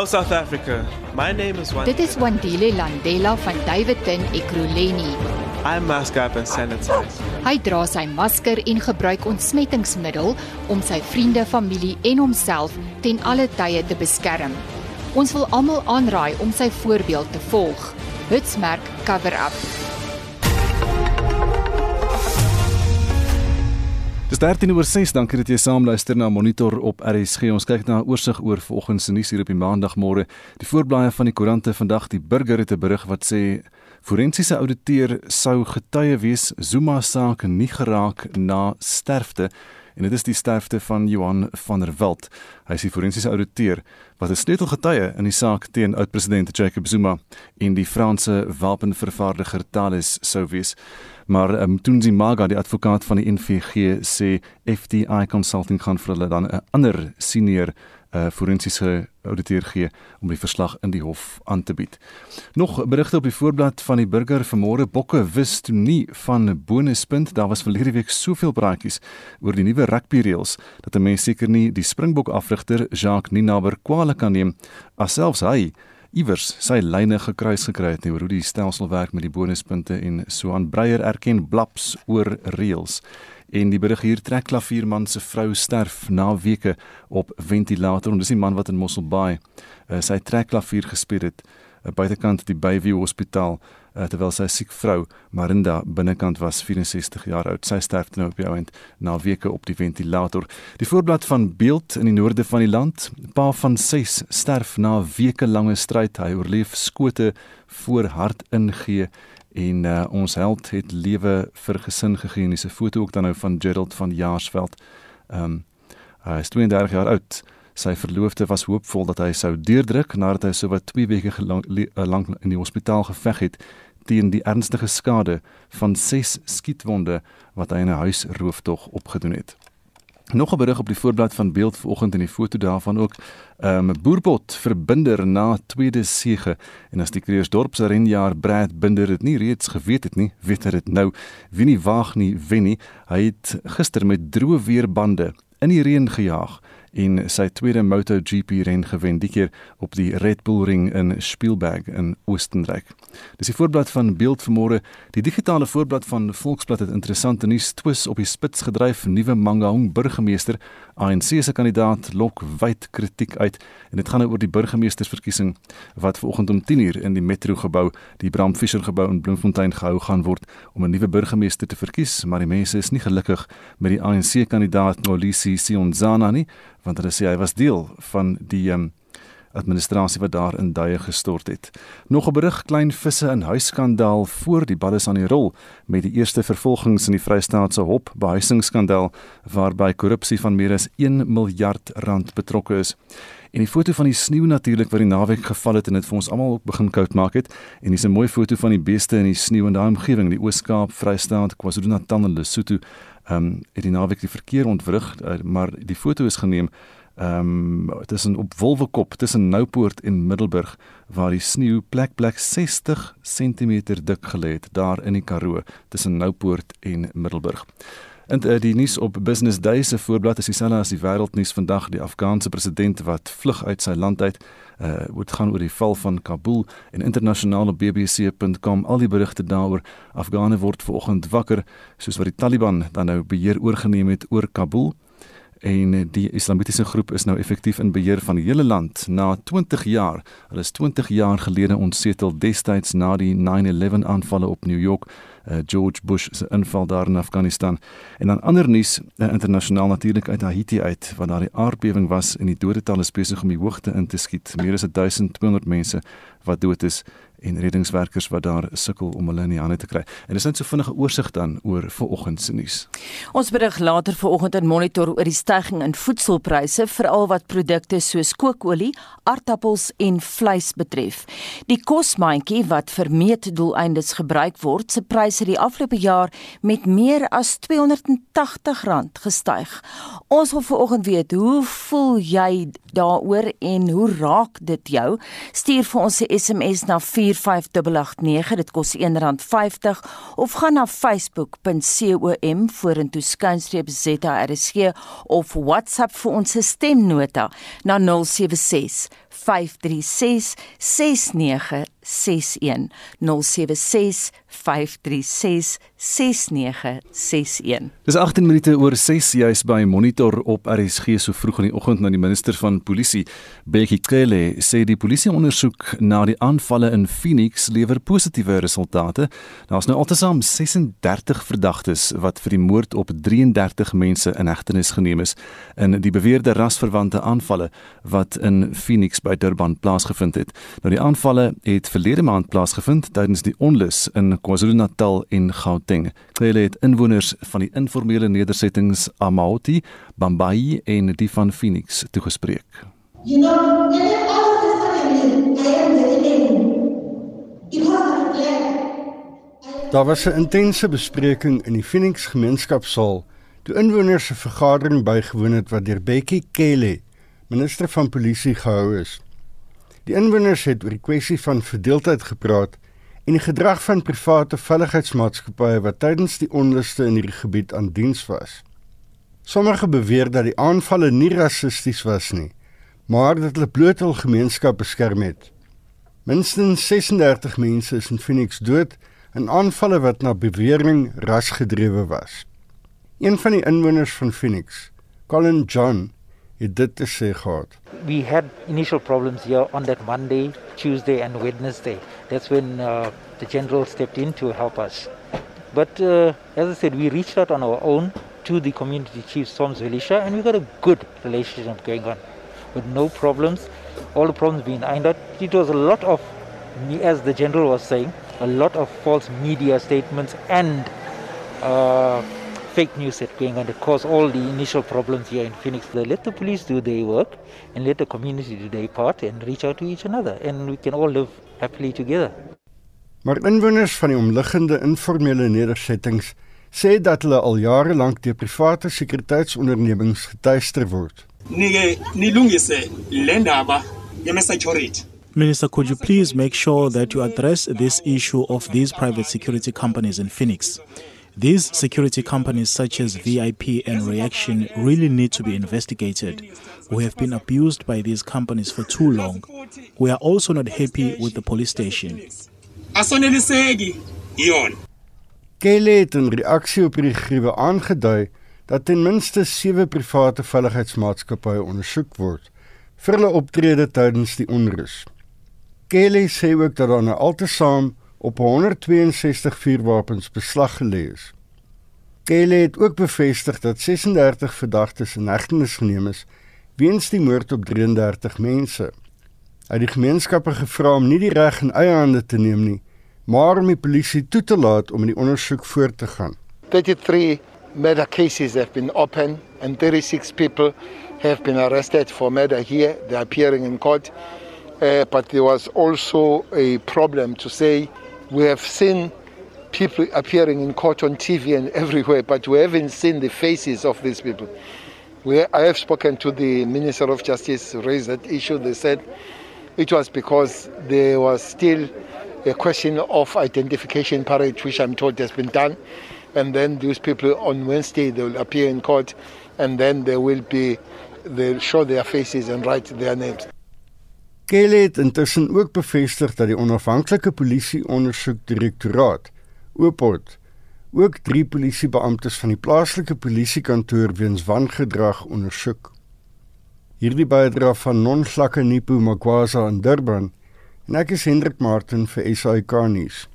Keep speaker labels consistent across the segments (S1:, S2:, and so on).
S1: Hello South Africa. My name is Wandile.
S2: Dit is Wandile Landela van Davidton Ekurhuleni.
S1: I mask up and sanitize.
S2: Hy dra sy masker en gebruik ontsmettingsmiddel om sy vriende, familie en homself ten alle tye te beskerm. Ons wil almal aanraai om sy voorbeeld te volg. Hitsmerk cover up.
S3: Dis 13 oor 6, dankie dat jy saamluister na Monitor op RSG. Ons kyk na 'n oorsig oor vanoggend se nuus hier op die maandagmôre. Die voorblaaie van die koerante vandag, die burger het 'n berig wat sê forensiese ouditeur sou getuie wees Zuma saak nie geraak na sterfte en dit is die sterfte van Johan van der Walt. Hy is die forensiese ouditeur wat 'n sleutelgetuie in die saak teen oud-president Jacob Zuma en die Franse wapenvervaardiger Thales sou wees. Maar um, Tunzi Maga, die advokaat van die NVG, sê FDI Consulting gaan vir hulle dan 'n ander senior uh, forensiese ouditeur gee om die verslag in die hof aan te bied. Nog berigte op die voorblad van die burger vanmôre bokke wis toe nie van bonuspunt. Daar was verlede week soveel praatjies oor die nuwe rugby reëls dat 'n mens seker nie die Springbok afrigter Jacques Ninaber kwale kan neem as selfs hy iewers sy lyne gekruis gekry het oor hoe die stelsel werk met die bonuspunte en so aan. Breyer erken blaps oor reëls en die berig hier trek klavierman se vrou sterf na weke op ventilator en dis die man wat in Mosselbaai uh, sy trek klavier gespeel het uh, buitekant die Bayview Hospitaal uh, terwyl sy siek vrou Marinda binnekant was 64 jaar oud sy sterf nou op die ouend na weke op die ventilator die voorblad van beeld in die noorde van die land pa van 6 sterf na weke lange stryd hy oorleef skote voor hart ingee en uh, ons held het lewe vir gesin gegee dis 'n foto ook dan nou van Gerald van Jaarsveld. Ehm um, hy is 32 jaar oud. Sy verloofde was hoopvol dat hy sou deurdruk nadat hy sowat 2 weke lank, eh, lank in die hospitaal geveg het teen die ernstige skade van 6 skietwonde wat hy in 'n huisrooftog opgedoen het. Nog 'n berig op die voorblad van Beeld vanoggend en die foto daarvan ook 'n um, boerbot verbinder na tweede sege en as die Kreersdorp se renjaer Brad Binder dit nie reeds geweet het nie, weet hy dit nou. Wie nie waag nie, wen nie. Hy het gister met droë weerbande in die reën gejaag en sy tweede MotoGP ren gewen die keer op die Red Bull ring in Spielberg in Oostenryk. Dis die voorblad van Beeld vanmôre. Die digitale voorblad van Volksblad het interessante nuus twis op die spits gedryf. Nuwe Mangaung burgemeester ANC se kandidaat lok wyd kritiek uit en dit gaan nou oor die burgemeestersverkiesing wat vanoggend om 10:00 in die Metro gebou, die Bram Fischer gebou in Bloemfontein gehou gaan word om 'n nuwe burgemeester te verkies, maar die mense is nie gelukkig met die ANC kandidaat Nolisi Sionzana nie want hulle sê hy was deel van die um, administrasie wat daar in duie gestort het. Nog 'n berig klein visse in huisskandaal voor die balles aan die rol met die eerste vervolgings in die Vrystaatse Hop behuisingsskandaal waarby korrupsie van meer as 1 miljard rand betrokke is. En die foto van die sneeu natuurlik wat die naweek geval het en dit vir ons almal ook begin koud maak het en dis 'n mooi foto van die beeste in die sneeu in daai omgewing, die Oos-Kaap, Vrystaat, KwaZulu-Natal en Lesotho. Ehm um, het die naweek die verkeer ontwrig, uh, maar die foto is geneem ehm um, tussen op Wolwekop tussen Noupoort en Middelburg waar die sneeu plek plek 60 cm dik gelê het daar in die Karoo tussen Noupoort en Middelburg. En uh, die nuus op Business Day se voorblad is dieselfde as die wêreldnuus vandag die Afghaanse president wat vlug uit sy land uit. Uh word gaan oor die val van Kabul en internasionale bbc.com al die berigte daaroor. Afghane word vanoggend wakker soos wat die Taliban dan nou beheer oorgeneem het oor Kabul en die islamitiese groep is nou effektief in beheer van die hele land na 20 jaar. Hulle is 20 jaar gelede ontsetel destyds na die 9/11 aanvalle op New York, uh, George Bush se inval daar in Afghanistan. En dan ander nuus uh, internasionaal natuurlik uit Haiti uit waar daar die aardbewing was en die dodetal is besig om die hoogte in te skiet. Meer as 1200 mense wat dood is en reddingswerkers wat daar sukkel om hulle in die hande te kry. En dis net so vinnige oorsig dan oor vanoggend se nuus.
S4: Ons berig later vanoggend in monitor oor die stygings in voedselpryse veral wat produkte soos kookolie, aardappels en vleis betref. Die kosmandjie wat vir meetdoeleindes gebruik word, se pryse die afgelope jaar met meer as R280 gestyg. Ons wil vanoggend weet, hoe voel jy daaroor en hoe raak dit jou? Stuur vir ons 'n SMS na 45889. Dit kos R1.50 of gaan na facebook.com vorentoe skynstreep ZRSG of WhatsApp vir ons stemnota na 076 536 6961 076 536 6961
S3: Dis 18 minute oor 6 juis by Monitor op RSG so vroeg in die oggend na die minister van polisie Bekkie Cele sê die polisie ondersoek na die aanvalle in Phoenix lewer positiewe resultate. Daar's nou altesaam 36 verdagtes wat vir die moord op 33 mense in hegtenis geneem is in die beweerde rasverwante aanvalle wat in Phoenix by Durban plaasgevind het. Nou die aanvalle het verlede maand plaasgevind tydens die onlus in KwaZulu-Natal en Gauteng. Cele het inwoners van die informele nedersettings Amaoti, Bambayi en die van Phoenix toegespreek.
S5: You know, when I asked this family, I am the enemy. Because I'm black.
S6: Daar was 'n intense bespreking in die Phoenix gemeenskapsaal toe inwoners 'n vergadering bygewoon het wat deur Bekkie Cele, minister van polisie gehou is. Die inwoners het oor die kwessie van verdeeldheid gepraat en die gedrag van private veiligheidsmaatskappye wat tydens die onluste in hierdie gebied aan diens was. Sommige beweer dat die aanvalle nie rassisties was nie, maar dat hulle bloot hul gemeenskap beskerm het. Minstens 36 mense is in Phoenix dood in aanvalle wat na bewering rasgedrewe was. Een van die inwoners van Phoenix, Colin John, het dit te sê gehad.
S7: we had initial problems here on that Monday, Tuesday, and Wednesday. That's when uh, the general stepped in to help us. But uh, as I said, we reached out on our own to the community chief, Soms Velisha, and we got a good relationship going on with no problems. All the problems being ironed out. It was a lot of, as the general was saying, a lot of false media statements and uh, fake news that going on that caused all the initial problems here in Phoenix. They let the police do their work and let the community do their part and reach out to each another and we can all live happily together.
S6: Maar inwoners van die omliggende informele nedersettings sê dat hulle al jare lank deur private sekuriteitsondernemings getuister word.
S8: nike nilungise le ndaba yama-security
S9: Minister, could you please make sure that you address this issue of these private security companies in Phoenix? These security companies, such as VIP and Reaction, really need to be investigated. We have been abused by these companies for too long. We are also not happy with the police station.
S6: Kelly het in reaksie op die gruwe aangedui dat ten minste 7 private veiligheidsmaatskappye ondersoek word vir hulle optrede tydens die onrus. Kelly sê ook dat daar nou altesaam op 162 vuurwapens beslag gelê is. Kelly het ook bevestig dat 36 verdagtes in hegtenis geneem is weens die moord op 33 mense. Hy het die gemeenskappe gevra om nie die reg in eie hande te neem nie, maar om die polisie toe te laat om die ondersoek voort te gaan.
S10: 33 murder cases have been opened and 36 people have been arrested for murder here. They're appearing in court. Uh, but there was also a problem to say we have seen people appearing in court on TV and everywhere, but we haven't seen the faces of these people. We, I have spoken to the Minister of Justice, raised that issue. They said it was because there was still a question of identification parade, which I'm told has been done. And then those people on Wednesday they will appear in court, and then they will be they'll show their faces and write their names.
S6: Kelly het intussen ook bevestig dat die onafhanklike polisie ondersoekdirektoraat Oopot ook drie polisiebeamptes van die plaaslike polisiekantoor weens wangedrag ondersoek. Hierdie bydra van Nonhlakke Nipu Magwaza in Durban en ek is Hendrik Martin vir SAK nuus.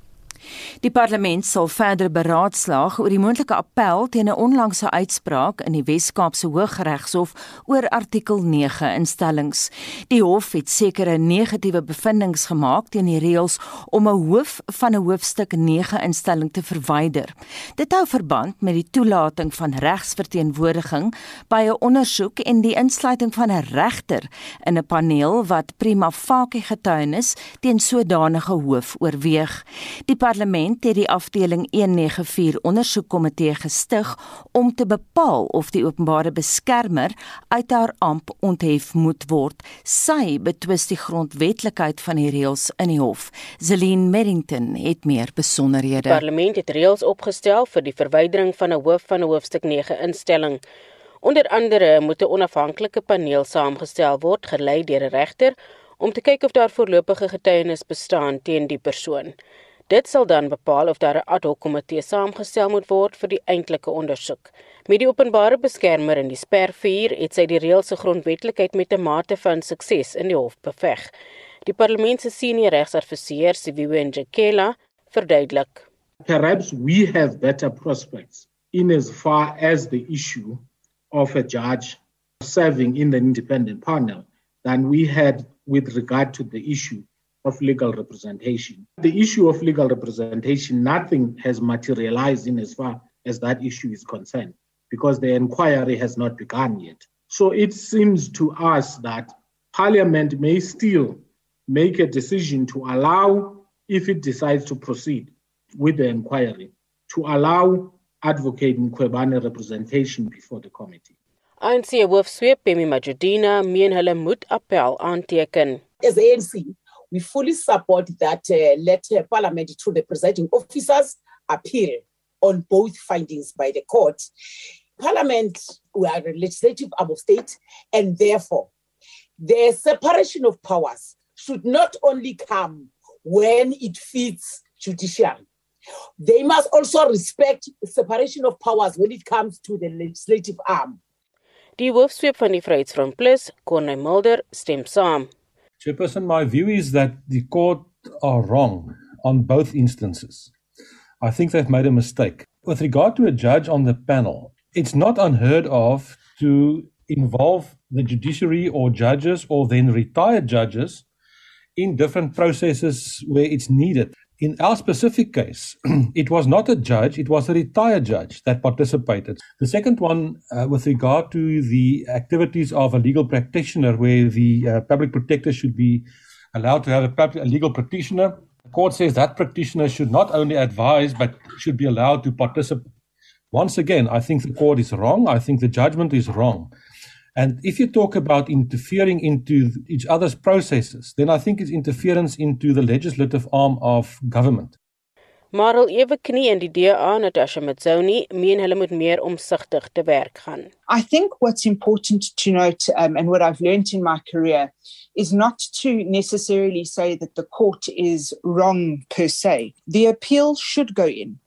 S4: Die parlement sal verder beraadslaag oor die moontlike appel teen 'n onlangse uitspraak in die Wes-Kaapse Hooggeregshof oor artikel 9 instellings. Die hof het sekere negatiewe bevindinge gemaak teen die reëls om 'n hoof van 'n hoofstuk 9 instelling te verwyder. Dit hou verband met die toelating van regsverteenwoordiging by 'n ondersoek en die insluiting van 'n regter in 'n paneel wat prima facie getuienis teen sodanige hoof oorweeg. Die parlement het die afdeling 194 ondersoekkomitee gestig om te bepaal of die openbare beskermer uit haar amp onthef moet word. Sy betwis die grondwetlikheid van die reëls in die hof. Zelin Merrington het meer besonderhede.
S11: Die parlement het reëls opgestel vir die verwydering van 'n hoof van 'n hoofstuk 9 instelling. Onder andere moet 'n onafhanklike paneel saamgestel word, gelei deur 'n regter om te kyk of daar voorlopige getuienis bestaan teen die persoon. Dit sal dan bepaal of daar 'n ad hoc komitee saamgestel moet word vir die eintlike ondersoek. Met die openbare beskermer in die spervuur het sy die reëls se grondwetlikheid met 'n mate van sukses in die hof beveg. Die parlement se senior regsadviseur, Siviwe Njekela, verduidelik:
S12: Perhaps we have better prospects in as far as the issue of a judge serving in the independent panel than we had with regard to the issue of legal representation. The issue of legal representation, nothing has materialized in as far as that issue is concerned because the inquiry has not begun yet. So it seems to us that Parliament may still make a decision to allow, if it decides to proceed with the inquiry, to allow Advocate Mkhwebane representation before the committee.
S11: ANC hoofsweep Pemi Majudina meen hulle moet appel aanteken.
S13: As ANC, we fully support that uh, let uh, Parliament through the presiding officers appeal on both findings by the court. Parliament, we are a legislative arm of state, and therefore, the separation of powers should not only come when it fits judiciary. They must also respect separation of powers when it comes to the legislative arm.
S11: Die hoofsweep van die Vryheidsfront Plus, Corne Mulder, stem saam.
S14: Chairperson, my view is that the court are wrong on both instances. I think they've made a mistake. With regard to a judge on the panel, it's not unheard of to involve the judiciary or judges or then retired judges in different processes where it's needed. In our specific case, it was not a judge, it was a retired judge that participated. The second one, uh, with regard to the activities of a legal practitioner, where the uh, public protector should be allowed to have a, public, a legal practitioner, the court says that practitioner should not only advise but should be allowed to participate. Once again, I think the court is wrong. I think the judgment is wrong. And if you talk about interfering into each other's processes, then I think it's interference into the legislative arm of government.
S11: Marel ewe knie in die DA Natasha Matsoni meen hulle moet meer omsigtig te werk gaan.
S15: I think what's important to note um, and what I've learned in my career is not to necessarily say that the court is wrong per se. The appeal should go in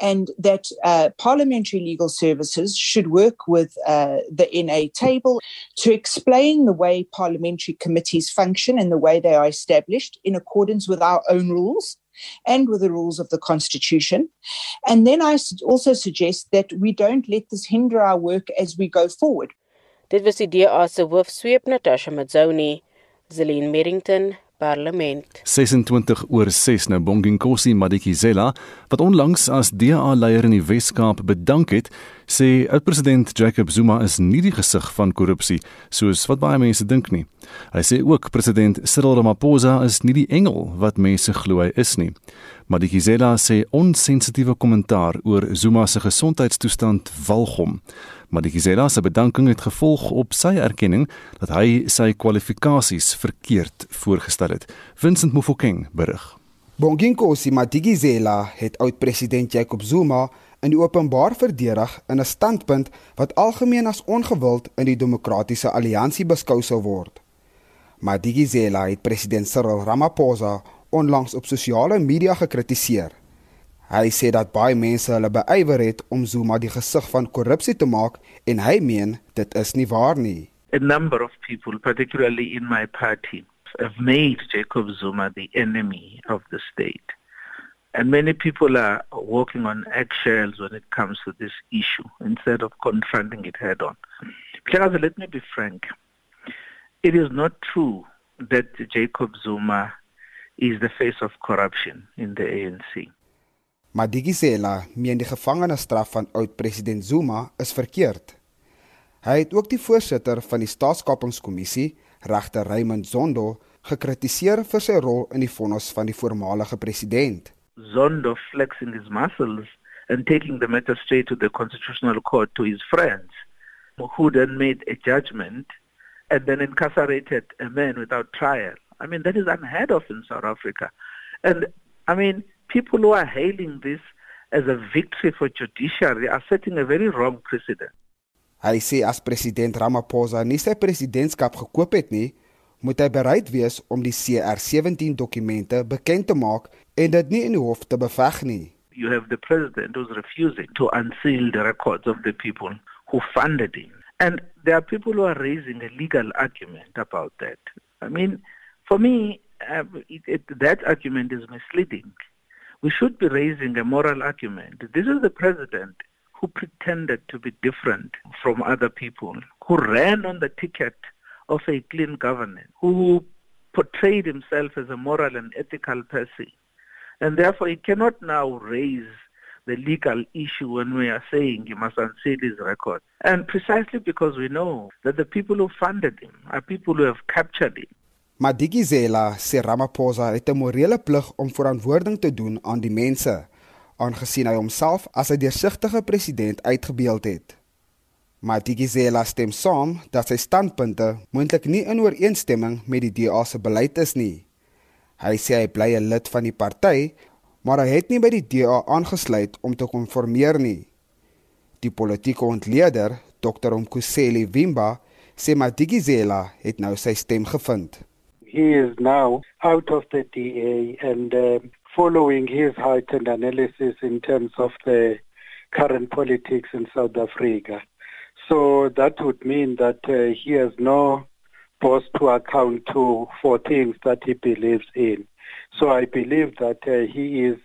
S15: and that uh, parliamentary legal services should work with uh, the NA table to explain the way parliamentary committees function and the way they are established in accordance with our own rules and with the rules of the constitution. And then i also suggest that we don't let this hinder our work as we go forward.
S11: Dit was die DA se hoofsweep Natasha Mazzoni Zelin Merrington parlement.
S3: 26 oor 6 nou Bonginkosi Madikizela wat onlangs as DA-leier in die Wes-Kaap bedank het, sê oud-president Jacob Zuma is nie die gesig van korrupsie soos wat baie mense dink nie. Hy sê ook president Cyril Ramaphosa is nie die engel wat mense glo hy is nie. Madikizela sê onsensitiewe kommentaar oor Zuma se gesondheidstoestand walgom. Madikizela se bedanking het gevolg op sy erkenning dat hy sy kwalifikasies verkeerd voorgestel het. Vincent Mofokeng berig.
S16: Bonginkosi Madikizela het oud-president Jacob Zuma in die openbaar verdedig in 'n standpunt wat algemeen as ongewild in die demokratiese alliansie beskou sou word. Madikizela het president Cyril Ramaphosa onlangs op sosiale media gekritiseer. Hy sê dat baie mense hulle beywer het om Zuma die gesig van korrupsie te maak en hy meen dit is nie waar nie.
S17: A number of people particularly in my party have made Jacob Zuma the enemy of the state. And many people are walking on eggshells when it comes to this issue instead of confronting it head on. Because let me be frank. It is not true that Jacob Zuma is the face of corruption in the ANC.
S16: Madikizela meen die gevangenisstraf van oud-president Zuma is verkeerd. Hy het ook die voorsitter van die staatskapingskommissie, regter Raymond Zondo, gekritiseer vir sy rol in die vonnis van die voormalige president.
S17: Zondo flexing his muscles and taking the matter straight to the constitutional court to his friends who then made a judgment and then incarcerated a man without trial. I mean that is unheard of in South Africa. And I mean people who are hailing this as a victory for judiciary are setting a very wrong precedent.
S16: Hy sê as president Ramaphosa nie sy presidentskap gekoop het nie, moet hy bereid wees om die CR17 dokumente bekend te maak en dit nie in die hof te beveg nie.
S17: You have the president who's refusing to unseal the records of the people who funded him. And there are people who are raising a legal argument about that. I mean, for me, uh, it, it, that argument is misleading. We should be raising a moral argument. This is the president who pretended to be different from other people, who ran on the ticket of a clean government, who portrayed himself as a moral and ethical person. And therefore, he cannot now raise the legal issue when we are saying he must unseal his record. And precisely because we know that the people who funded him are people who have captured him.
S16: Madigizela sê Ramaphosa het 'n morele plig om verantwoording te doen aan die mense, aangesien hy homself as 'n deursigtige president uitgebeeld het. Madigizela stem saam dat sy standpunte moontlik nie in ooreenstemming met die DA se beleid is nie. Hy sê hy bly 'n lid van die party, maar hy het nie by die DA aangesluit om te konformeer nie. Die politieke ontleder, Dr. Umkhuseli Vimba, sê Madigizela het nou sy stem gevind.
S18: He is now out of the DA and uh, following his heightened analysis in terms of the current politics in South Africa. So that would mean that uh, he has no boss to account to for things that he believes in. So I believe that uh, he is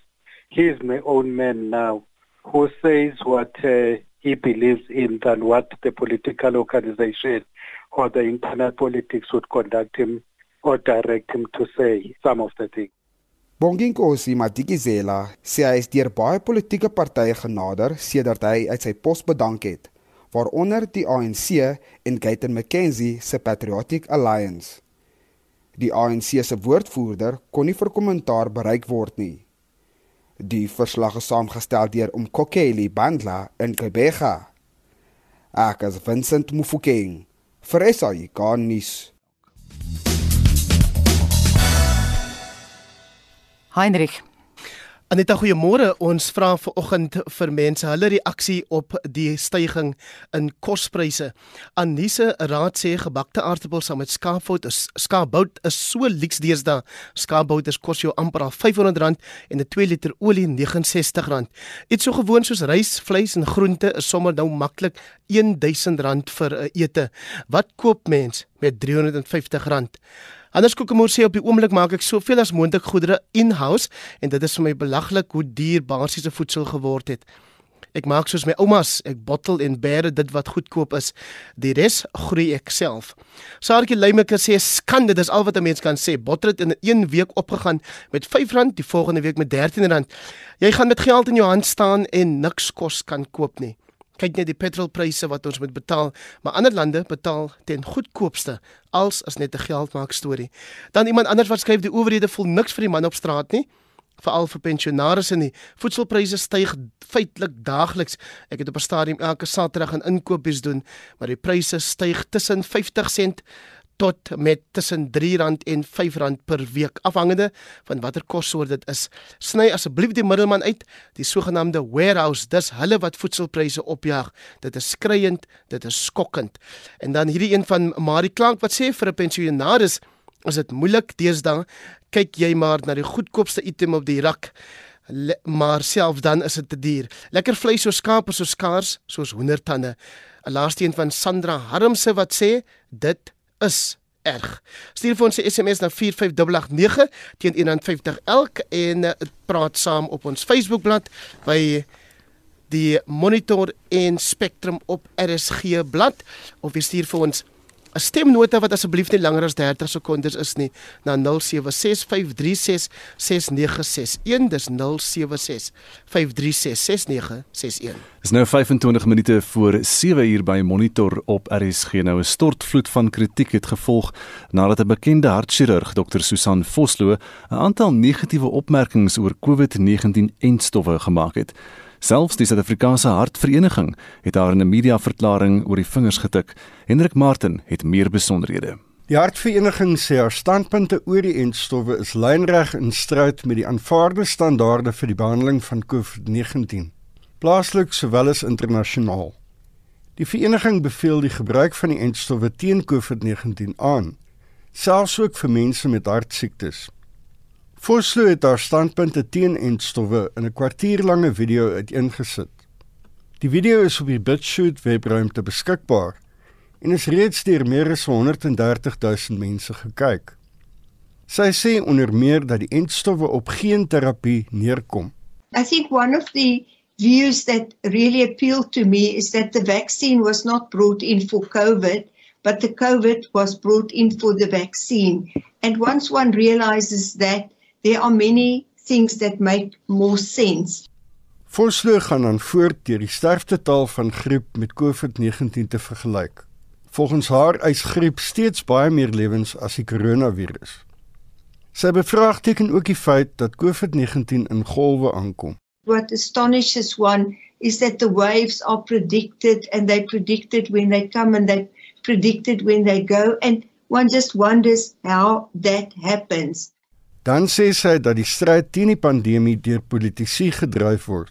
S18: he is my own man now who says what uh, he believes in than what the political organization or the internal politics would conduct him or direct him to say some of the things.
S16: Bonginkosi Madikizela sê hy is deur baie politieke partye genader sedert hy uit sy pos bedank het, waaronder die ANC en Gayton McKenzie se Patriotic Alliance. Die ANC se woordvoerder kon nie vir kommentaar bereik word nie. Die verslag is saamgestel deur Umkokeli Bandla in Kebega. Ek is Vincent Mufokeng vir SAI Garnis.
S19: Heinrich
S20: Aneta goeiemôre. Ons vra vanoggend vir mense hulle reaksie op die stygings in kospryse. Anise Raad sê gebakte aartappels saam met skaapbout is skaapbout is so lieks deesdae. Skaapbout kos jou amper al R500 en 'n 2 liter olie R69. Iets so gewoon soos rys, vleis en groente is sommer nou maklik R1000 vir 'n ete. Wat koop mens met R350? Anders Kokemoer sê op die oomblik maak ek soveel as moontlik goedere in-house en dit is vir my belaglik hoe duur basiese voedsel geword het. Ek maak soos my oumas, ek bottel en bære dit wat goedkoop is. Die res groei ek self. Saartjie Leymeker sê skan dit is al wat 'n mens kan sê. Bottel het in 'n week opgegaan met R5, die volgende week met R13. Jy gaan met geld in jou hand staan en niks kos kan koop nie kyk net die petrolpryse wat ons moet betaal, maar ander lande betaal ten goedkoopste als as net 'n geldmaak storie. Dan iemand anders wat skryf die owerhede voel niks vir die man op straat nie veral vir pensionaars en die voedselpryse styg feitelik daagliks. Ek het op 'n stadium elke Saterdag 'n inkopies doen, maar die pryse styg tussen 50 sent tot met tussen R3 en R5 per week afhangende van watter kossoort dit is. Sny asseblief die middelman uit, die sogenaamde warehouse, dis hulle wat voedselpryse opjaag. Dit is skriwend, dit is skokkend. En dan hierdie een van Marie Klank wat sê vir 'n pensionaris is dit moeilik deesdae. Kyk jy maar na die goedkoopste item op die rak. Le, maar selfs dan is dit te duur. Lekker vleis so skaap so skaars soos hoendertande. 'n Laaste een van Sandra Harmse wat sê dit is erg. Stuur vir ons 'n SMS na 45889 teen 150 elk en uh, praat saam op ons Facebookblad by die Monitor en Spectrum op RSG blad of jy stuur vir ons 'n stemnota wat asseblief nie langer as 30 sekondes is nie na 0765366961 dis 0765366961
S3: Is nou 25 minute voor 7 uur by Monitor op RSG nou 'n stortvloed van kritiek het gevolg nadat 'n bekende hartchirurg Dr Susan Vosloo 'n aantal negatiewe opmerkings oor COVID-19 enstowwe gemaak het Selfs die Suid-Afrikaanse Hartvereniging het haar in 'n media-verklaring oor die vingers getik. Hendrik Martin het meer besonderhede.
S6: Die Hartvereniging sê haar standpunte oor die entstowwe is lynreg in stryd met die aanvaarde standaarde vir die behandeling van COVID-19, plaaslik sowel as internasionaal. Die vereniging beveel die gebruik van die entstowwe teen COVID-19 aan. selfs ook vir mense met hartsiektes. Vosloo het haar standpunte teen entstowwe in 'n kwartierlange video uiteengesit. Die video is op die BitChute webruimte beskikbaar en is reeds deur meer as 130 000 mense gekyk. Sy sê onder meer dat die entstowwe op geen terapie neerkom.
S19: I think one of the views that really appealed to me is that the vaccine was not brought in for COVID, but the COVID was brought in for the vaccine. And once one realizes that, there are many things that make more sense.
S6: Vosloo gaan dan voort deur die sterftetal van griep met COVID-19 te vergelyk. Volgens haar eis griep steeds baie meer lewens as die koronavirus. Sy bevraagteken ook die feit dat COVID-19 in golwe aankom.
S19: What astonishes one is that the waves are predicted and they predicted when they come and they predicted when they go and one just wonders how that happens.
S6: Dan sê sy dat die stryd teen die pandemie deur politici gedryf word.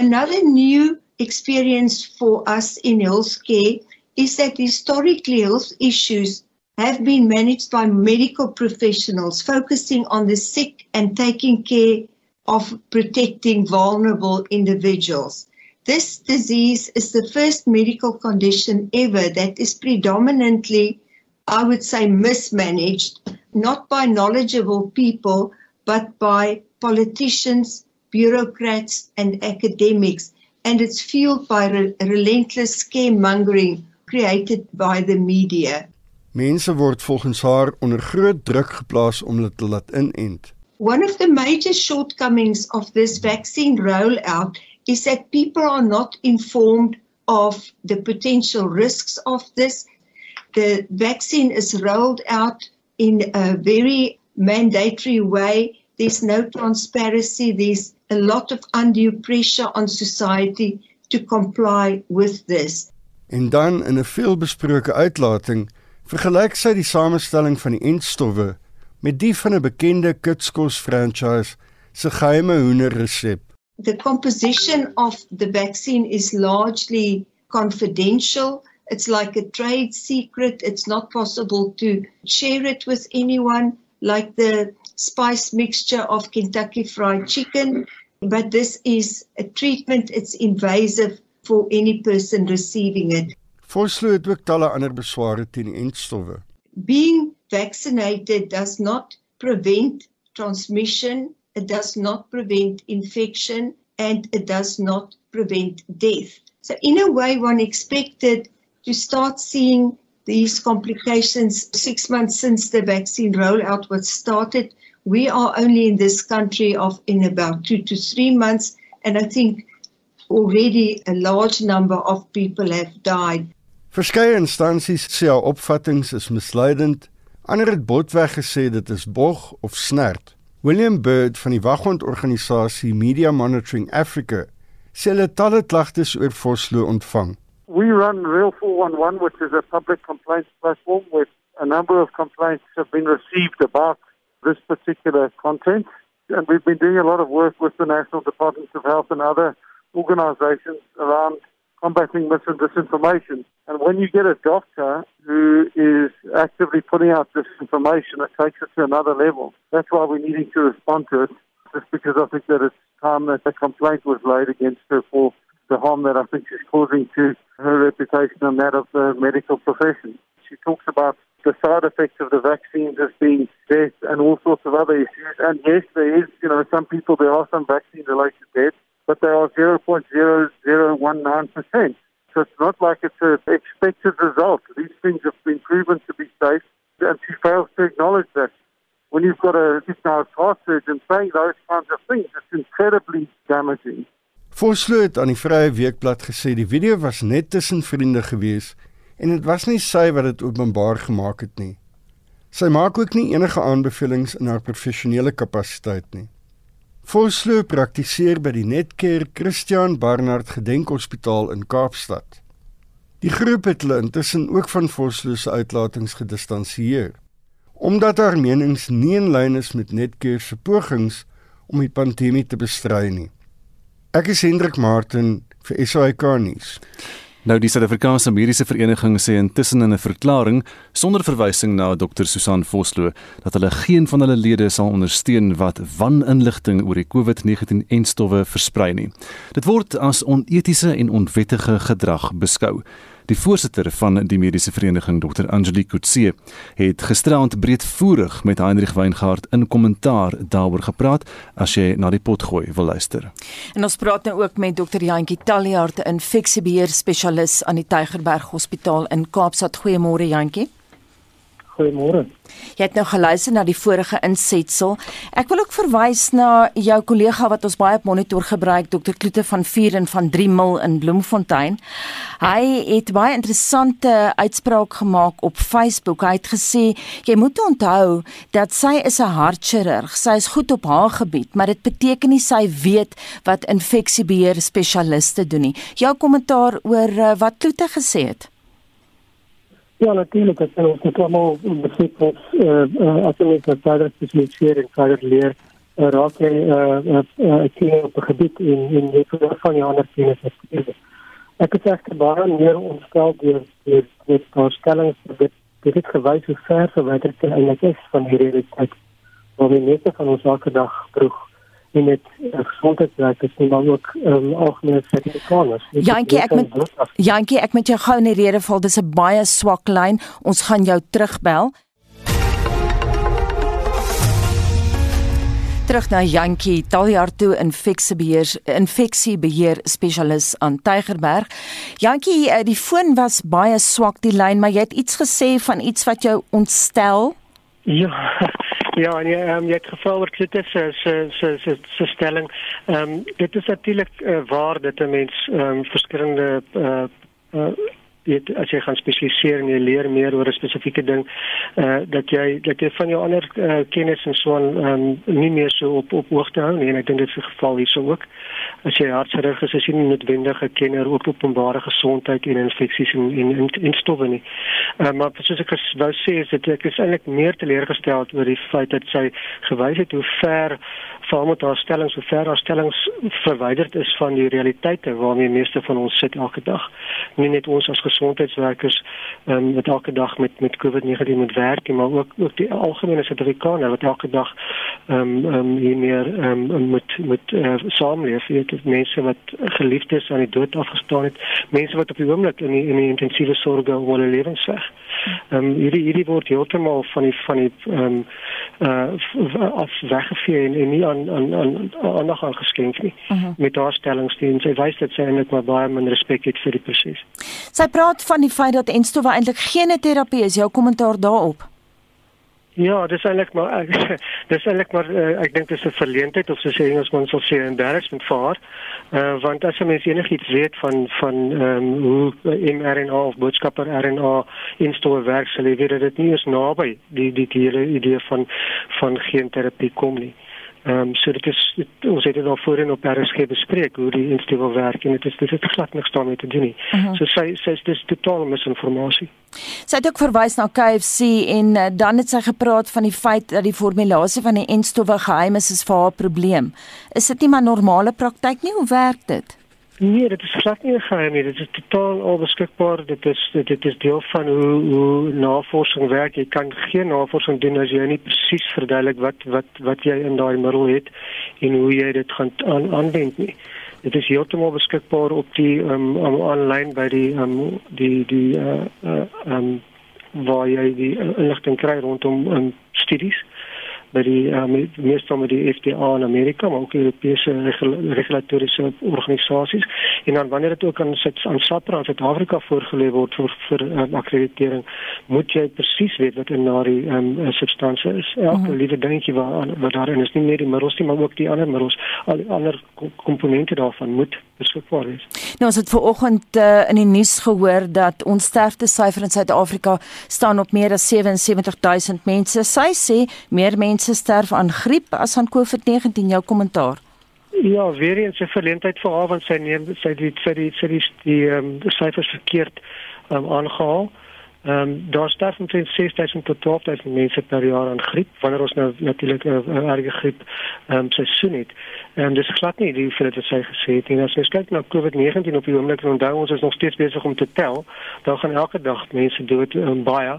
S19: Another new experience for us in healthcare is that historically health issues have been managed by medical professionals focusing on the sick and taking care of protecting vulnerable individuals. This disease is the first medical condition ever that is predominantly, I would say, mismanaged, not by knowledgeable people, but by politicians, bureaucrats, and academics. And it's fueled by re relentless scaremongering created by the media.
S6: Mense word volgens haar onder groot druk geplaas om hulle te laat inent.
S19: One of the major shortcomings of this vaccine rollout is that people are not informed of the potential risks of this. The vaccine is rolled out in a very mandatory way. There's no transparency. There's a lot of undue pressure on society to comply with this.
S6: En dan in 'n veelbesproke uitlating vergelyk sy die samestelling van die entstowwe met die van 'n bekende kitskos franchise se geheime hoenderresep.
S19: The composition of the vaccine is largely confidential. It's like a trade secret. It's not possible to share it with anyone like the spice mixture of Kentucky fried chicken, but this is a treatment it's invasive for any person receiving it.
S6: Vosloo het ook talle ander besware teen entstowwe.
S19: Being vaccinated does not prevent transmission, it does not prevent infection, and it does not prevent death. So, in a way, one expected to start seeing these complications six months since the vaccine rollout was started. We are only in this country of in about two to three months, and I think already a large number of people have died.
S6: Verskeie instansies sê haar opvattinge is misleidend. Ander het botweg gesê dit is bog of snert. William Bird van die wagondorganisasie Media Monitoring Africa sê hulle talle klagtes oor Vosloo ontvang.
S18: We run Real 411 which is a public complaints platform with a number of complaints have been received about this particular content and we've been doing a lot of work with the National Department of Health and other organizations around combating mis and disinformation. And when you get a doctor who is actively putting out disinformation, it takes it to another level. That's why we're needing to respond to it, just because I think that it's time that a complaint was laid against her for the harm that I think she's causing to her reputation and that of the medical profession. She talks about the side effects of the vaccines as being death and all sorts of other issues. And yes, there is, you know, some people, there are some vaccine related deaths, but they are 0.0019%. So it's not like it's an expected result. These things have been proven to be safe, and she fails to acknowledge that. When you've got a, a heart surgeon saying those kinds of things, it's incredibly damaging.
S6: Vosloo het aan die Vrye Weekblad gesê die video was net tussen vriende gewees en dit was nie sy wat dit openbaar gemaak het nie. Sy maak ook nie enige aanbevelings in haar professionele kapasiteit nie. Vosloo praktiseer by die Netcare Christian Barnard Gedenkhospitaal in Kaapstad. Die groep het hulle intussen ook van Vosloo se uitlatings gedistansieer omdat haar menings nie in lyn is met Netcare se pogings om die pandemie te bestry nie. Ek is Hendrik Martin vir SAK nuus.
S3: Nou die Suid-Afrikaanse Mediese Vereniging sê intussen in 'n verklaring sonder verwysing na Dr Susan Vosloo dat hulle geen van hulle lede sal ondersteun wat waninligting oor die COVID-19-enstowwe versprei nie. Dit word as onetiese en onwettige gedrag beskou. Die voorsitter van die mediese vereniging Dr Angelique Kutse het gisteraand breedvoerig met Heinrich Weingart in kommentaar daaroor gepraat as jy na die pot gooi wil luister.
S4: En ons praat nou ook met Dr Jantjie Taljaard, 'n infeksiebeheer spesialis aan die Tygerberg Hospitaal in Kaapstad. Goeiemôre Jantjie.
S21: Goeiemôre.
S4: Jy het nou geluister na die vorige insetsel. Ek wil ook verwys na jou kollega wat ons baie op monitor gebruik, Dr. Kloete van Vuren van 3 mil in Bloemfontein. Hy het baie interessante uitspraak gemaak op Facebook. Hy het gesê jy moet onthou dat sy is 'n hartchirurg. Sy is goed op haar gebied, maar dit beteken nie sy weet wat infeksiebeheer spesialiste doen nie. Jou kommentaar oor uh, wat Kloete gesê het.
S21: Ja, natuurlijk. Het zijn ook allemaal begrip als uh, als je met verder specialiseren en verder leert, uh, raak je uh, uh, op het gebied in, in je verder van je andere kennis spelen. Ik is echt baie meer ontsteld door dit voorstellings dit dit het gewys hoe ver verwyderd dit eintlik is van die realiteit. Waar die meeste van ons elke dag proef en dit gesondheidswerk is nie maar ook um, algemene sertifikators.
S4: Jantjie, ek met Jantjie, ek met jou gou in die rede val. Dis 'n baie swak lyn. Ons gaan jou terugbel. Terug na Jantjie Taljaard toe infeksiebeheer infeksiebeheer spesialis aan Tygerberg. Jantjie, eh, die foon was baie swak die lyn, maar jy het iets gesê van iets wat jou ontstel.
S21: Ja, Ja, en jy um, jy het geval oor dit is se se se se stelling. Ehm um, dit is natuurlik uh, waar dat 'n mens ehm um, verskillende uh, uh weet as jy gaan spesialiseer en jy leer meer oor 'n spesifieke ding eh uh, dat jy dat jy van jou ander uh, kennis en so aan um, nie meer so op op hoogte hou nie en ek dink dit is die geval hierso ook as jy hartchirurg is as jy nie noodwendig 'n kenner op openbare gesondheid en infeksies en en en, en stowwe nie. Uh, maar soos ek wou sê is dit ek is eintlik meer teleurgesteld oor die feit dat sy gewys het hoe ver veral met haar stellings, hoe ver haar stellings verwyderd is van die realiteite waarmee meeste van ons sit elke dag. Nie net ons as gesondheidswerkers um, wat elke dag met met COVID-19 moet werk, maar ook ook die algemene Suid-Afrikaner wat elke dag ehm um, um, hier meer ehm um, met met uh, saamleef, weet mense wat geliefdes aan die dood afgestaan het, mense wat op die oomblik in die in die intensiewe sorge oor hulle lewens weg. Ehm um, hierdie hierdie word heeltemal van die van die ehm um, uh af weggevee en, en nie aan aan aan aandag aan geskenk nie uh mhm. -huh. met haar stellingsdiens. Sy wys dat sy eintlik maar baie min respek het vir die proses.
S4: Sy praat van die feit dat enstowwe eintlik geen terapie is. Jou kommentaar daarop?
S21: Ja, dis eintlik maar dis eintlik maar uh, ek dink dit is 'n verleentheid of soos Engelsman sal sê 'n embarrassment vir haar. Uh, want as jy mens enigiets weet van van ehm um, hoe mRNA of boodskapper RNA instowwe werk, sal jy weet dat dit nie eens naby die die hele idee van van geen terapie kom nie. Ehm um, so dit is dit, ons het dit al voorheen op RSG bespreek hoe die instowwe werk en dit is dit het glad niks daarmee te doen nie. Uh mhm. -huh. So sy sê dis totaal misinformasie.
S4: Sy het ook verwys na KFC en uh, dan het sy gepraat van die feit dat die formulasie van die instowwe geheim is, is vir haar probleem. Is dit nie maar normale praktyk nie? Hoe werk dit?
S21: Nee, dit is glad nie geheim nie. Dit is totaal onbeskikbaar. Dit is dit, dit is deel van hoe hoe navorsing werk. Jy kan geen navorsing doen as jy nie presies verduidelik wat wat wat jy in daai middel het en hoe jy dit gaan aan, aanwend nie. Dit is heeltemal beskikbaar op die ehm um, aanlyn by die ehm um, die die uh ehm uh, um, waar jy die inligting kry rondom um, studies by die uh, meestal met die FDA in Amerika maar ook Europese regulatoriese organisasies en dan wanneer dit ook aan sit aan SAPRA in Suid-Afrika voorgelê word vir vir uh, akkreditering moet jy presies weet wat in daardie um, substansie is elke mm -hmm. liewe dingetjie wat wat daarin is nie net die middels nie maar ook die ander middels al die ander komponente daarvan moet beskikbaar wees.
S4: Nou ons het ver oggend uh, in die nuus gehoor dat ons sterftesyfer in Suid-Afrika staan op meer as 77000 mense. Sy sê meer mense mense sterf aan griep as aan COVID-19 jou kommentaar?
S21: Ja, weer eens 'n verleentheid vir haar want sy neem sy die sy die sy die die ehm um, syfers verkeerd um, aangehaal. Ehm um, daar sterf omtrent 6000 tot 12000 mense per jaar aan griep wanneer ons nou natuurlik 'n erge griep ehm um, seisoen het. Ehm um, dis glad nie die dit wat sy gesê het nie. As jy kyk na COVID-19 op die oomblik, onthou ons is nog steeds besig om te tel. Daar gaan elke dag mense dood um, baie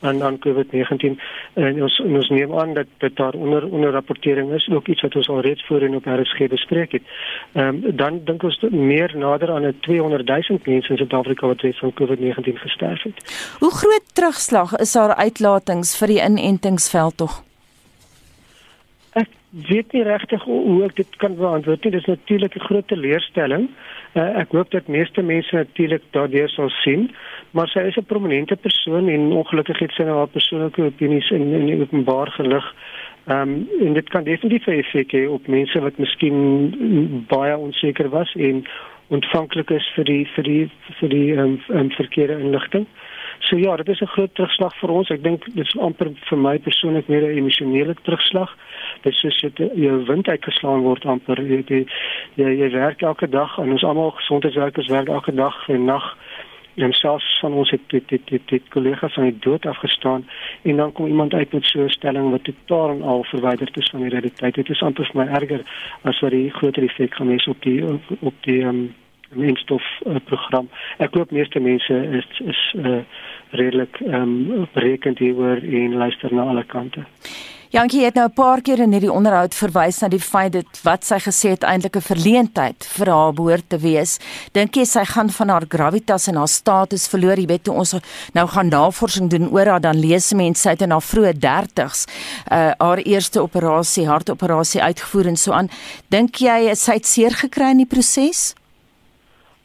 S21: aan aan COVID-19 en ons en ons neem aan dat dit daar onder onder rapportering is ook iets wat ons al reeds voorheen op RSG bespreek het. Ehm um, dan dink ons meer nader aan 'n 200 000 mense in Suid-Afrika wat reeds van COVID-19 gesterf het.
S4: Hoe groot terugslag is daar uitlatings vir die inentingsveld tog?
S21: Weet nie regtig hoe ek dit kan beantwoord nie. Dit is natuurlik 'n groot teleurstelling. Uh, ek hoop dat meeste mense natuurlik daardeur sal sien, maar sy is 'n prominente persoon en ongelukkig het sy nou haar persoonlike opinies in in openbaar gelig. Ehm um, en dit kan definitief 'n effek hê op mense wat miskien baie onseker was en ontvanklik is vir die vir die vir die ehm um, um, verkeerde inligting. So ja, dit is 'n groot terugslag vir ons. Ek dink dit is amper vir my persoonlik meer 'n emosionele terugslag. Dit is soos jy jou wind uitgeslaan word amper. Jy jy, jy, jy werk elke dag en ons almal gesondheidswerkers werk elke dag en nag en selfs van ons het dit dit dit, dit kollegas aan die dood afgestaan en dan kom iemand uit met so 'n stelling wat totaal en al verwyderd is van die realiteit. Dit is amper vir my erger as wat die groter effek gaan hê op die op die um, mensstof uh. Ek glo meeste mense is is uh, redelik ehm um, berekend hieroor en luister na alle kante.
S4: Jankie het nou 'n paar keer in hierdie onderhoud verwys na die feit dat wat sy gesê het eintlik 'n verleentheid vir haar behoort te wees. Dink jy sy gaan van haar gravitas en haar status verloor? Jy weet toe ons nou gaan navorsing doen oor haar dan lees mense sy het in haar vroeë 30's uh haar eerste operasie, hartoperasie uitgevoer en so aan. Dink jy sy het seer gekry in die proses?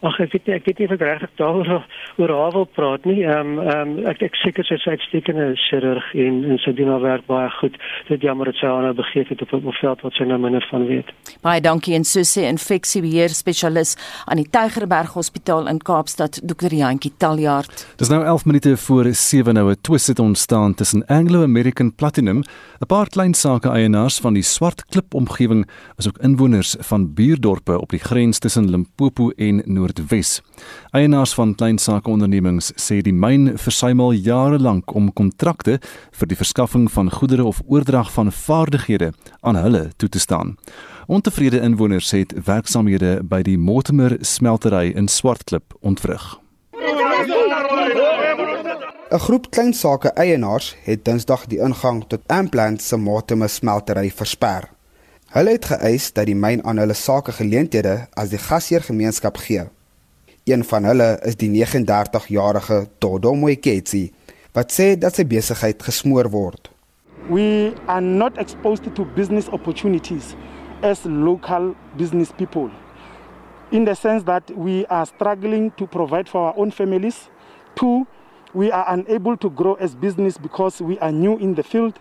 S21: Ag ek weet nie, ek weet nie of ek regtig daaroor oor haar wil praat nie. Ehm um, ehm um, ek ek seker sy is uitstekende chirurg en en sy doen haar werk baie goed. Dit jammer dat sy haar nou begeef het op 'n veld wat sy nou minder van weet.
S4: Baie dankie en Susie infeksiebeheer spesialis aan die Tygerberg Hospitaal in Kaapstad, Dr. Jantjie Taljaard.
S3: Dis nou 11 minute voor 7 nou 'n twist het ontstaan tussen Anglo American Platinum, 'n paar klein sake eienaars van die Swart Klip omgewing, asook inwoners van buurdorpe op die grens tussen Limpopo en Noord Noordwes. Eienaars van klein sakeondernemings sê die myn versuim al jare lank om kontrakte vir die verskaffing van goedere of oordrag van vaardighede aan hulle toe te staan. Ontevrede inwoners het werksamehede by die Mortimer smeltery in Swartklip ontwrig.
S16: 'n Groep klein sake eienaars het Dinsdag die ingang tot Amplant se Mortimer smeltery versper. Hulle het geëis dat die myn aan hulle sake geleenthede as die gasheergemeenskap gee. Een van hulle is die 39-jarige Dodo Moeketsi wat sê dat sy besigheid gesmoor word.
S22: We are not exposed to business opportunities as local business people. In the sense that we are struggling to provide for our own families. Two, we are unable to grow as business because we are new in the field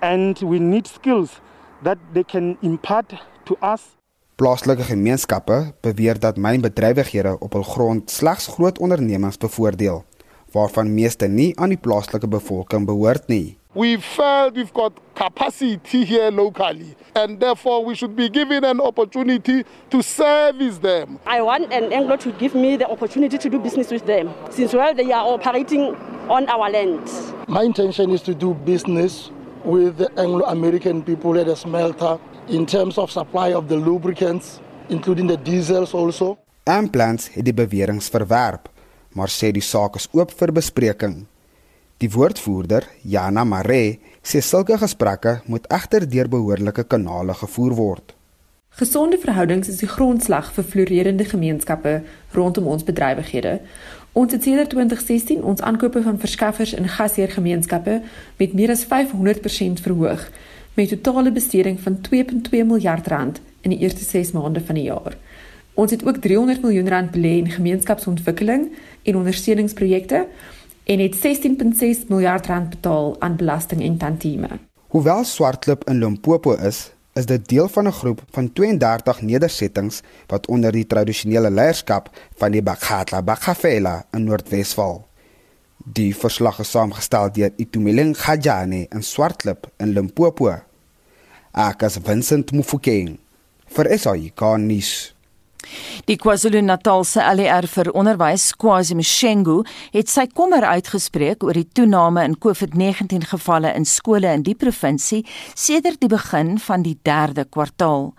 S22: and we need skills that they can impart to us
S16: Plaaslike gemeenskappe beweer dat mynbedrywighede op hul grond slegs groot ondernemings bevoordeel, waarvan meeste nie aan die plaaslike bevolking behoort nie.
S10: We felt we've got capacity here locally and therefore we should be given an opportunity to service them.
S23: I want an Anglo to give me the opportunity to do business with them since well they are operating on our land.
S10: My intention is to do business with the Anglo-American people at the smelter in terms of supply of the lubricants including the diesels also.
S16: Amplants het die beweringe verwerp, maar sê die saak is oop vir bespreking. Die woordvoerder, Jana Mare, sê sulke gesprekke moet egter deur behoorlike kanale gevoer word.
S24: Gesonde verhoudings is die grondslag vir floreerende gemeenskappe rondom ons bedrywighede. Ons het sedert 2016 ons aankope van verskaffers in gasheergemeenskappe met meer as 500% verhoog met 'n totale besteding van 2.2 miljard rand in die eerste 6 maande van die jaar. Ons het ook 300 miljoen rand belê in gemeenskapsontwikkeling en ondersteuningsprojekte en het 16.6 miljard rand betaal aan belasting en tantieme.
S16: Hoewel Swartklip in Limpopo is, is dit deel van 'n groep van 32 nedersettings wat onder die tradisionele leierskap van die Bakhatla Bakhafela in Noordwes val. Die verslag is saamgestel deur Itumeleng Khajane in Swartklip in Limpopo. Ek as Vincent Mufokeng vir SAI Garnis.
S4: Die KwaZulu-Natalse ALR vir onderwys, Kwazi Mshengu, het sy kommer uitgespreek oor die toename in COVID-19 gevalle in skole in die provinsie sedert die begin van die 3de kwartaal.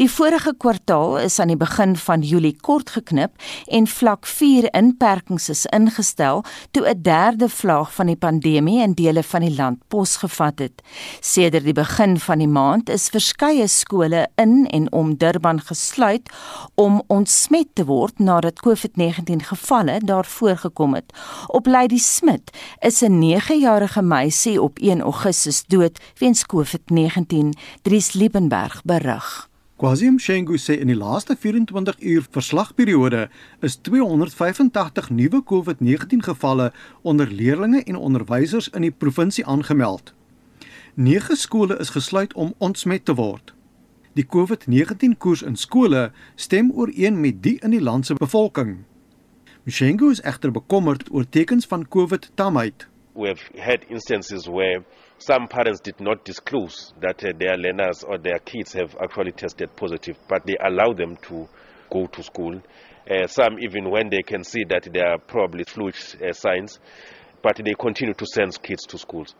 S4: Die vorige kwartaal is aan die begin van Julie kort geknip en vlak 4 inperkings is ingestel toe 'n derde vlaag van die pandemie in dele van die land posgevat het. Sedert die begin van die maand is verskeie skole in en om Durban gesluit om om ontsmet te word nadat COVID-19 gevalle daar voorgekom het. Op Lady Smit is 'n 9-jarige meisie op 1 Augustus dood weens COVID-19, Dries Liebenberg berig.
S25: Kwazim Shengu sê in die laaste 24 uur verslagperiode is 285 nuwe COVID-19 gevalle onder leerders en onderwysers in die provinsie aangemeld. 9 skole is gesluit om ontsmet te word. Die COVID-19 koers in skole stem ooreen met die in die land se bevolking. Mshengu is egter bekommerd oor tekens van COVID-tamheid.
S26: We have had instances where some parents did not disclose that uh, their learners or their kids have actually tested positive, but they allow them to go to school. Uh, some even when they can see that there are probably fluid uh, signs, but they continue to send kids to schools.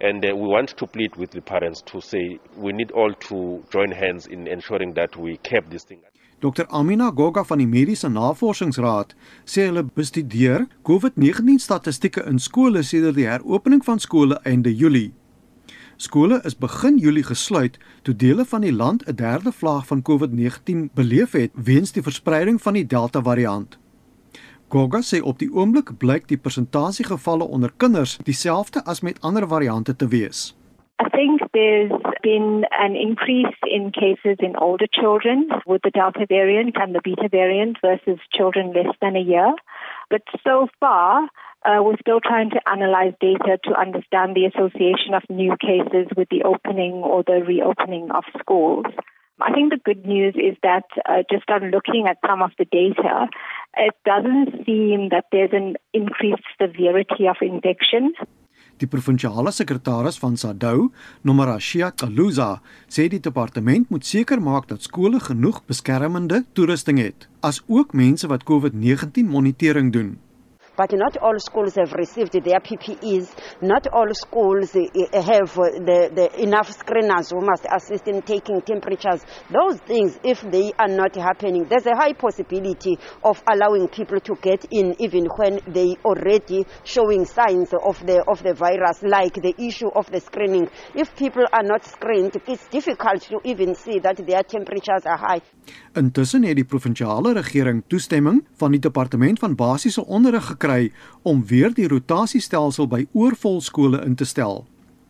S26: And uh, we want to plead with the parents to say we need all to join hands in ensuring that we keep this thing.
S25: Dr Amina Goga van die Mediese Navorsingsraad sê hulle bestudeer COVID-19 statistieke in skole sedert die heropening van skole einde Julie. Skole is begin Julie gesluit toe dele van die land 'n derde vlaag van COVID-19 beleef het weens die verspreiding van die Delta variant. Goga sê op die oomblik blyk die persentasie gevalle onder kinders dieselfde as met ander variante te wees.
S27: I think there's been an increase in cases in older children with the Delta variant and the Beta variant versus children less than a year. But so far, uh, we're still trying to analyze data to understand the association of new cases with the opening or the reopening of schools. I think the good news is that uh, just on looking at some of the data, it doesn't seem that there's an increased severity of infection.
S25: Die provinsiale sekretaris van SADU, Nomarashia Kaluza, sê die departement moet seker maak dat skole genoeg beskermende toerusting het, as ook mense wat COVID-19 monitering doen.
S28: But not all schools have received their PPEs. Not all schools eh, eh, have uh, the, the enough screeners who must assist in taking temperatures. Those things, if they are not happening, there's a high possibility of allowing people to get in even when they already showing signs of the of the virus, like the issue of the screening. If people are not screened, it's difficult to even see that their temperatures are high.
S25: Intussen het die provinsiale regering toestemming van die departement van basiese onderrig gekry om weer die rotasiestelsel by oorvol skole in te stel.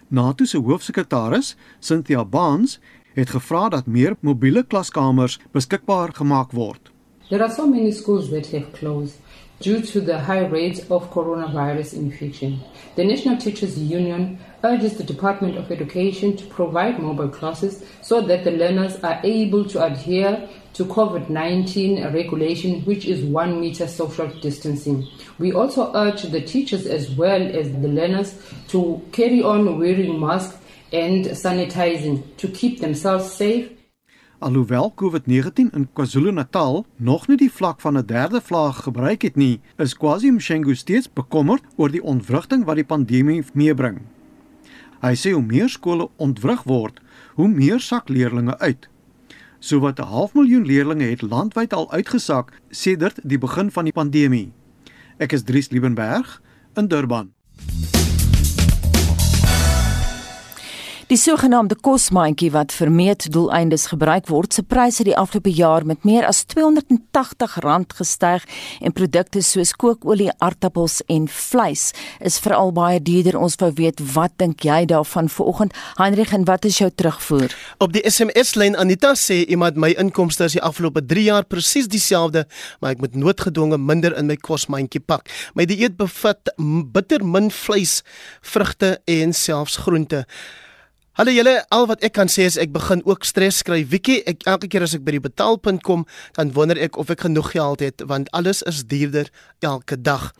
S25: NATO se hoofsekretaris, Cynthia Barnes, het gevra dat meer mobiele klaskamers beskikbaar gemaak word.
S29: There are so many schools that have closed due to the high rates of coronavirus infection. The National Teachers Union urges the Department of Education to provide mobile classes so that the learners are able to adhere to COVID 19 regulation, which is one meter social distancing. We also urge the teachers as well as the learners to carry on wearing masks and sanitizing to keep themselves safe.
S25: Alhoewel COVID-19 in KwaZulu-Natal nog nie die vlak van 'n derde vlaag gebruik het nie, is KwaZulu-Natal steeds bekommerd oor die ontwrigting wat die pandemie meebring. Hy sê hoe meer skole ontwrig word, hoe meer sak leerders uit. Sowat 'n half miljoen leerders het landwyd al uitgesak sedert die begin van die pandemie. Ek is Dries Liebenberg in Durban.
S4: Die sogenaamde kosmandjie wat vir meetdoeleindes gebruik word, se pryse die afgelope jaar met meer as R280 gestyg en produkte soos kookolie, aartappels en vleis is veral baie duurder. Ons wou weet, wat dink jy daarvan vanoggend? Heinrich, en wat is jou terugvoer?
S20: Op die SMS-lyn Anita sê iemand my inkomste is die afgelope 3 jaar presies dieselfde, maar ek moet noodgedwonge minder in my kosmandjie pak. My dieet bevat bitter min vleis, vrugte en selfs groente. Hallo julle, al wat ek kan sê is ek begin ook stres kry. Wiekie, ek elke keer as ek by die betaalpunt kom, dan wonder ek of ek genoeg geld het want alles is duurder elke dag.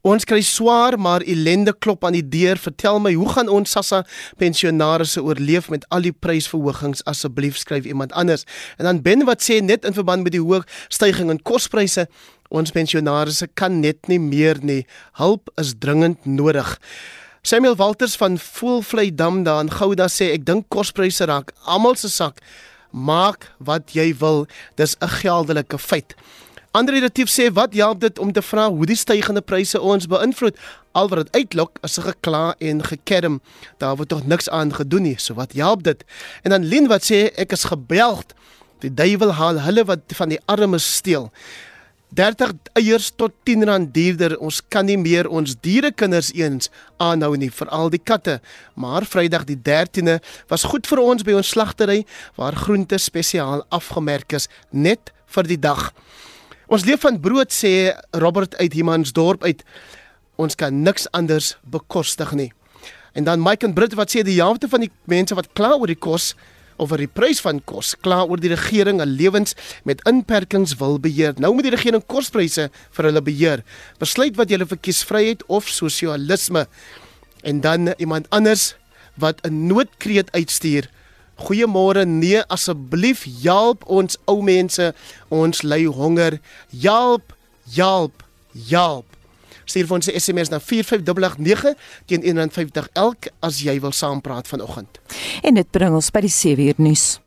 S20: Ons kry swaar maar ellende klop aan die deur. Vertel my, hoe gaan ons Sassa pensionaars oorleef met al die prysverhogings? Asseblief skryf iemand anders. En dan Ben wat sê net in verband met die hoë stygings in kospryse, ons pensionaars kan net nie meer nie. Hulp is dringend nodig. Samuel Walters van Voelvlei-dam daar in Gouda sê ek dink kospryse raak almal se sak. Maak wat jy wil, dis 'n geldelike feit. Ander relatief sê wat help dit om te vra hoe die stygende pryse ons beïnvloed? Al wat dit uitlok is 'n gekla en gekerm. Daar word tog niks aan gedoen nie. So wat help dit? En dan Lien wat sê ek is gebelgd. Die duiwel haal hulle wat van die armes steel. 30 eiers tot 10 rand duurder. Ons kan nie meer ons dierekinders eens aanhou nie, veral die katte. Maar Vrydag die 13de was goed vir ons by ons slagtery waar groente spesiaal afgemerk is net vir die dag. Ons leef van brood sê Robert uit Humansdorp uit. Ons kan niks anders bekostig nie. En dan Mike en Brit wat sê die helfte van die mense wat kla oor die kos oor die prys van kos, kla oor die regering 'n lewens met inperkings wil beheer. Nou moet die regering kospryse vir hulle beheer. Besluit wat jy verkies, vryheid of sosialisme. En dan iemand anders wat 'n noodkreet uitstuur. Goeiemôre, nee asseblief help ons ou mense, ons ly honger. Help, help, help. Stuur vir ons 'n SMS na 45889 teen R1.50 elk as jy wil saampraat vanoggend.
S4: En dit bring ons by die 7 uur nuus.